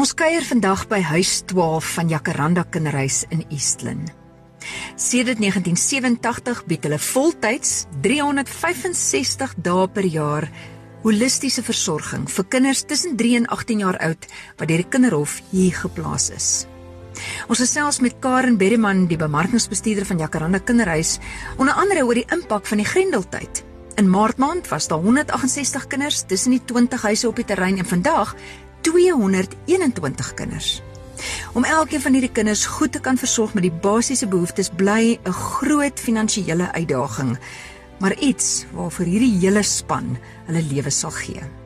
Ons kuier vandag by huis 12 van Jacaranda Kinderhuis in Eastland. Sedert 1987 bied hulle voltyds 365 dae per jaar holistiese versorging vir kinders tussen 3 en 18 jaar oud wat deur die kinderhof hier geplaas is. Ons gesels met Karen Berryman, die bemarkingsbestuurder van Jacaranda Kinderhuis, onder andere oor die impak van die Grendeltyd. In Maart maand was daar 168 kinders tussen die 20 huise op die terrein en vandag 221 kinders. Om elkeen van hierdie kinders goed te kan versorg met die basiese behoeftes bly 'n groot finansiële uitdaging, maar iets waarvoor hierdie hele span hulle lewe sal gee.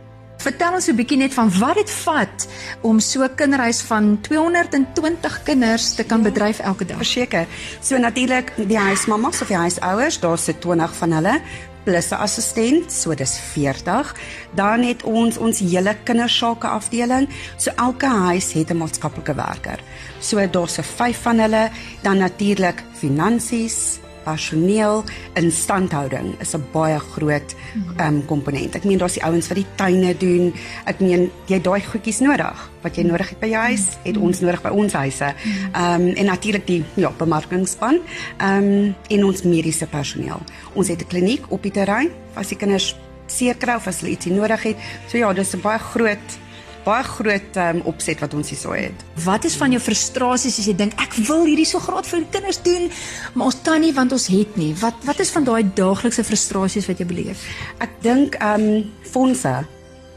Vertel ons 'n bietjie net van wat dit vat om so 'n kinderhuis van 220 kinders te kan bedryf elke dag. Verseker. So natuurlik die huismamas of die huisouers, daar's se 20 van hulle plus 'n assistent, so dis 40. Dan het ons ons hele kindersake afdeling. So elke huis het 'n maatskaplike werker. So daar's se 5 van hulle, dan natuurlik finansies, personeel, instandhouding is 'n baie groot um, komponent. Ek meen daar's die ouens wat die tuine doen. Ek meen jy daai goedjies nodig wat jy nodig het by jou huis, het ons nodig by ons huise. Um, en natuurlik die ja, bemarkingsspan, ehm um, en ons mediese personeel. Ons het 'n kliniek op die terrein as die kinders seer kry of as hulle ietsie nodig het. So ja, dis 'n baie groot baie groot um, opset wat ons hierso het. Wat is van jou frustrasies as jy dink ek wil hierdie so graag vir die kinders doen, maar ons kan nie want ons het nie. Wat wat is van daai daaglikse frustrasies wat jy beleef? Ek dink ehm um, fondse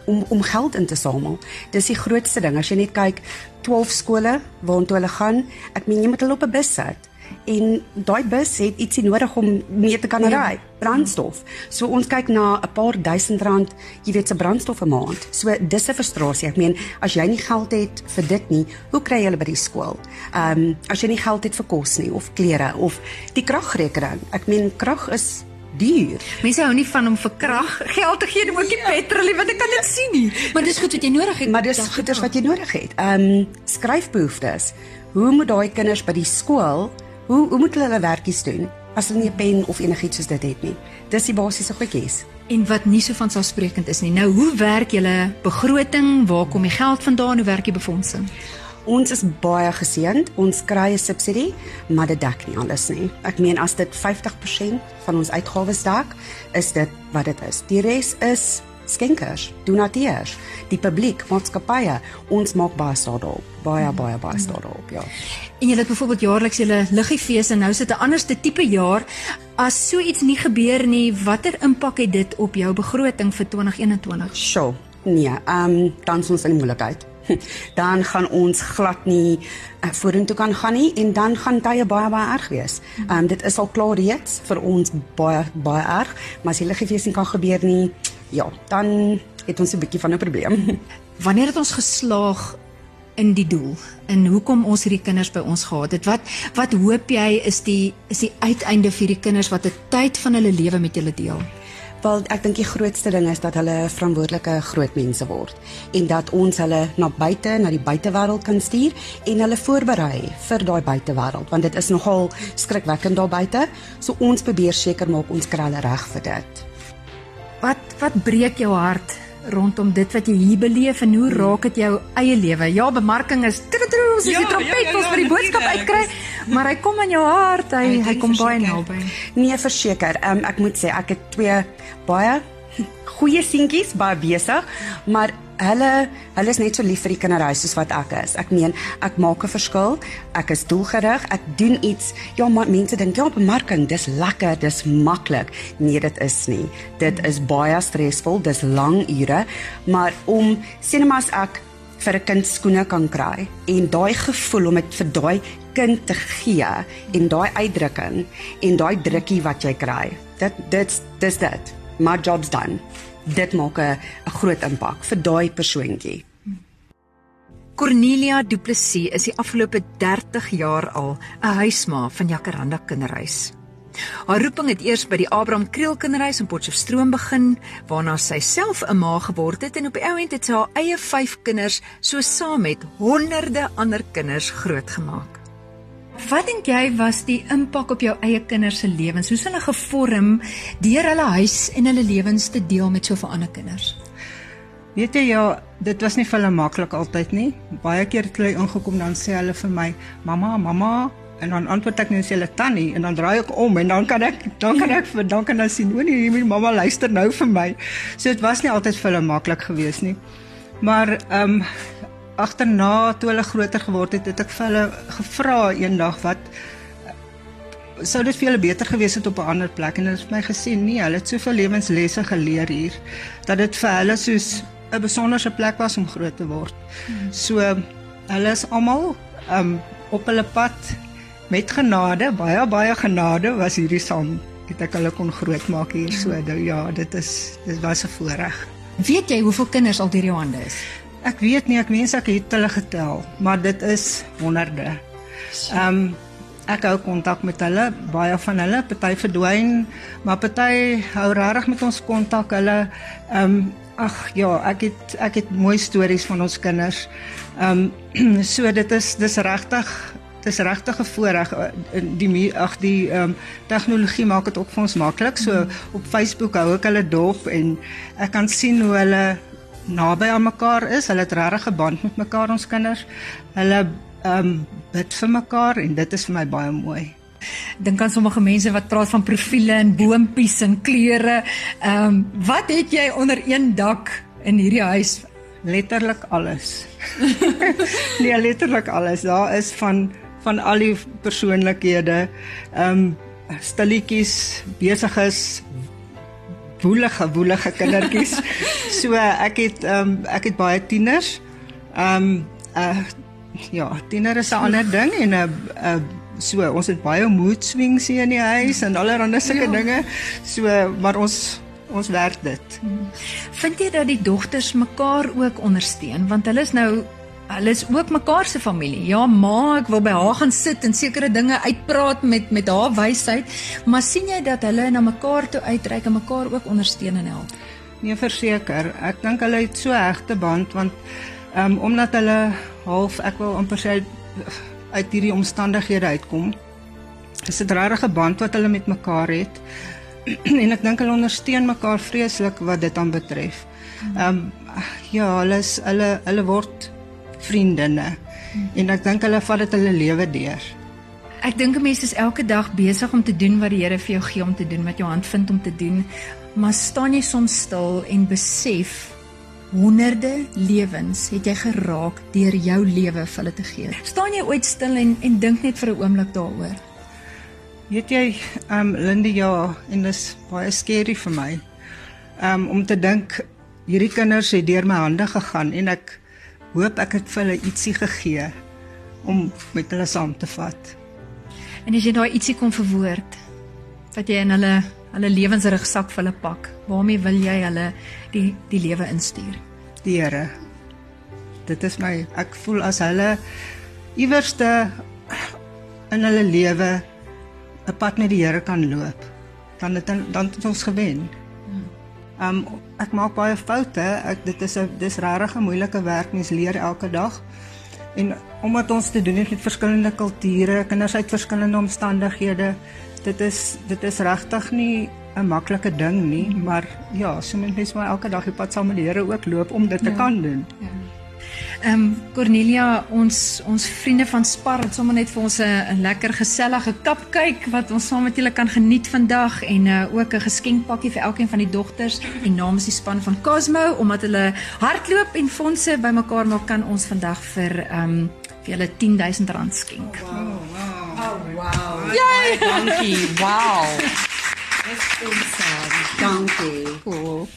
om om geld in te samel. Dis die grootste ding. As jy net kyk 12 skole waartoe hulle gaan, ek meen jy moet hulle op 'n bus sit en daai bus het ietsie nodig om mee te kan ja. ry, brandstof. So ons kyk na 'n paar duisend rand, jy weet se brandstof 'n maand. So dis 'n frustrasie. Ek meen, as jy nie geld het vir dit nie, hoe kry jy hulle by die skool? Ehm um, as jy nie geld het vir kos nie of klere of die kragrekening. Ek meen krag is duur. Mense hou nie van om vir krag geld te gee nie, ook nie ja. petrol want ek kan dit sien nie. Maar dis goed wat jy nodig het. Maar dis goeders wat jy nodig het. Ehm um, skryfbehoeftes. Hoe moet daai kinders by die skool Hoe hoe moet hulle hulle werkies doen as hulle nie 'n pen of enigiets soos dit het nie? Dis die basiese goedjies. En wat nie so van selfsprekend is nie. Nou, hoe werk julle begroting? Waar kom die geld vandaan? Hoe werk die befondsing? Ons is baie geseënd. Ons kry 'n subsidie, maar dit dek nie alles nie. Ek meen as dit 50% van ons uitgawes dek, is dit wat dit is. Die res is skenkers, donateurs, die publiek, maatskappye, ons maak baie daarop, baie baie baie daarop, ja. En julle het byvoorbeeld jaarliks julle liggefees en nou sit 'n anderste tipe jaar. As so iets nie gebeur nie, watter impak het dit op jou begroting vir 2021? Sjoe, nee, ehm um, dan ons in moeilikheid. Dan gaan ons glad nie uh, vorentoe kan gaan nie en dan gaan tye baie baie erg wees. Ehm um, dit is al klaar reeds vir ons baie baie erg, maar as die liggefees nie kan gebeur nie, ja, dan het ons 'n bietjie van 'n probleem. Wanneer het ons geslaag in die doel? En hoekom ons hierdie kinders by ons gehad het? Wat wat hoop jy is die is die uiteinde vir hierdie kinders wat 'n tyd van hulle lewe met julle deel? Wel, ek dink die grootste ding is dat hulle verantwoordelike groot mense word en dat ons hulle na buite, na die buitewêreld kan stuur en hulle voorberei vir daai buitewêreld want dit is nogal skrikwekkend daar buite. So ons probeer seker maak ons kry hulle reg vir dit. Wat breek jou hart rondom dit wat jy hier beleef en hoe raak dit jou eie lewe? Ja, bemarking is troetroe, soos ja, die trompet ja, ja, ja, vir die boodskap uitkry, maar hy kom in jou hart, hy hy, kom baie naby. Nee, verseker. Um, ek moet sê ek het twee baie goeie seentjies baie besig, maar hulle hulle is net so lief vir die kinderhuis soos wat ek is. Ek meen, ek maak 'n verskil. Ek is doelgerig. Ek doen iets. Ja, maar mense dink ja, bemarking, dis lekker, dis maklik. Nee, dit is nie. Dit is baie stresvol, dis lang ure, maar om sien maar as ek vir 'n kind skoene kan kry en daai gevoel om dit vir daai kind te gee en daai uitdrukking en daai drukkie wat jy kry. Dit dit dis dit. My job's done dit maak 'n groot impak vir daai persoontjie. Cornelia Du Plessis is die afgelope 30 jaar al 'n huisma van Jacaranda Kinderhuis. Haar roeping het eers by die Abraham Kriel Kinderhuis in Potchefstroom begin, waarna sy self 'n ma geword het en op die ou end het sy haar eie 5 kinders so saam met honderde ander kinders grootgemaak. Wat dink jy was die impak op jou eie kinders se lewens? Hoe het hulle gevorm deur hulle huis en hulle lewens te deel met soveel ander kinders? Weet jy ja, dit was nie vir hulle maklik altyd nie. Baie keer het hulle ingekom dan sê hulle vir my, "Mamma, mamma," en dan antwoord ek net sê hulle tannie en dan draai ek om en dan kan ek dan kan ek vir dan kan hulle sien, "O nee, my mamma luister nou vir my." So dit was nie altyd vir hulle maklik geweest nie. Maar ehm um, agterna toe hulle groter geword het, het ek vir hulle gevra eendag wat sou dit vir hulle beter gewees het op 'n ander plek en hulle het my gesê nee, hulle het soveel lewenslesse geleer hier dat dit vir hulle soos 'n besonderse plek was om groot te word. So hulle is almal um op hulle pad met genade, baie baie genade was hierdie saam het ek hulle kon grootmaak hier so. Nou ja, dit is dit was 'n voorreg. Weet jy hoeveel kinders al deur jou hande is? Ek weet nie, ek wens ek het hulle getel, maar dit is honderde. Um ek hou kontak met hulle, baie van hulle, party verdwyn, maar party hou regtig met ons kontak. Hulle um ag ja, ek het ek het mooi stories van ons kinders. Um so dit is dis regtig dis regtig 'n voorreg die ag die ehm um, tegnologie maak dit ook vir ons maklik. So op Facebook hou ek hulle dop en ek kan sien hoe hulle naby aan mekaar is. Hulle het regtig 'n band met mekaar ons kinders. Hulle ehm um, bid vir mekaar en dit is vir my baie mooi. Dink aan sommige mense wat praat van profile en boontjies en kleure. Ehm um, wat het jy onder een dak in hierdie huis? Letterlik alles. nee, letterlik alles. Daar is van van al die persoonlikhede. Ehm um, stilletjies, besiges, woelige woelige kindertjies. so ek het um, ek het baie tieners. Ehm um, uh, ja, tiener is 'n ander ding en 'n uh, uh, so ons het baie mood swings hier in die huis en allerlei sulke ja. dinge. So maar ons ons werk dit. Vind jy dat die dogters mekaar ook ondersteun want hulle is nou hulle is ook mekaar se familie. Ja, ma, ek wil by haar gaan sit en sekere dinge uitpraat met met haar wysheid, maar sien jy dat hulle na mekaar toe uitreik en mekaar ook ondersteun en help? Nee, verseker. Ek dink hulle het so 'n hegte band want ehm um, omdat hulle half ek wil amper sê uit hierdie omstandighede uitkom. Dis 'n regte band wat hulle met mekaar het. en ek dink hulle ondersteun mekaar vreeslik wat dit aan betref. Ehm um, ja, hulle is hulle hulle word vriendinne. En ek dink hulle vat dit hulle lewe deur. Ek dink 'n mens is elke dag besig om te doen wat die Here vir jou gee om te doen, wat jou hand vind om te doen. Maar staan jy soms stil en besef honderde lewens het jy geraak deur jou lewe vir hulle te gee. Staan jy ooit stil en en dink net vir 'n oomblik daaroor? Weet jy, ehm um, Lindy ja, en dit is baie skerry vir my. Ehm um, om te dink hierdie kinders het deur my hande gegaan en ek hoop ek het vir hulle ietsie gegee om met hulle saam te vat. En as jy daai ietsie kon verwoord wat jy in hulle hulle lewensrugsak vir hulle pak. Waarmee wil jy hulle die die lewe instuur? Die Here. Dit is my ek voel as hulle iewerste in hulle lewe 'n pad met die Here kan loop, dan het dan het ons gewen. Um ek maak baie foute. Ek dit is 'n dis regtig 'n moeilike werk. Mens leer elke dag. En omdat ons te doen het met verskillende kulture, kinders uit verskillende omstandighede, dit is dit is regtig nie 'n maklike ding nie, maar ja, so moet mens maar elke dag die pad saam met die Here ook loop om dit te ja. kan doen. Ja. Ehm um, Cornelia, ons ons vriende van Spar het sommer net vir ons 'n lekker gesellige kapkyk wat ons saam met julle kan geniet vandag en uh, ook 'n geskenkpakkie vir elkeen van die dogters en namens die span van Cosmo omdat hulle hardloop en fondse bymekaar maak kan ons vandag vir ehm um, vir julle R10000 skenk. Oh, wow. Oh wow. Jy, dankie. Wow. Dis ons. Dankie. Cool.